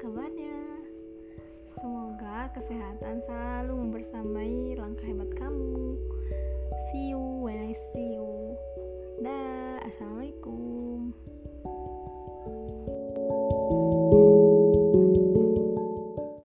kabarnya? Semoga kesehatan selalu membersamai langkah hebat kamu. See you when I see you. Dah, assalamualaikum.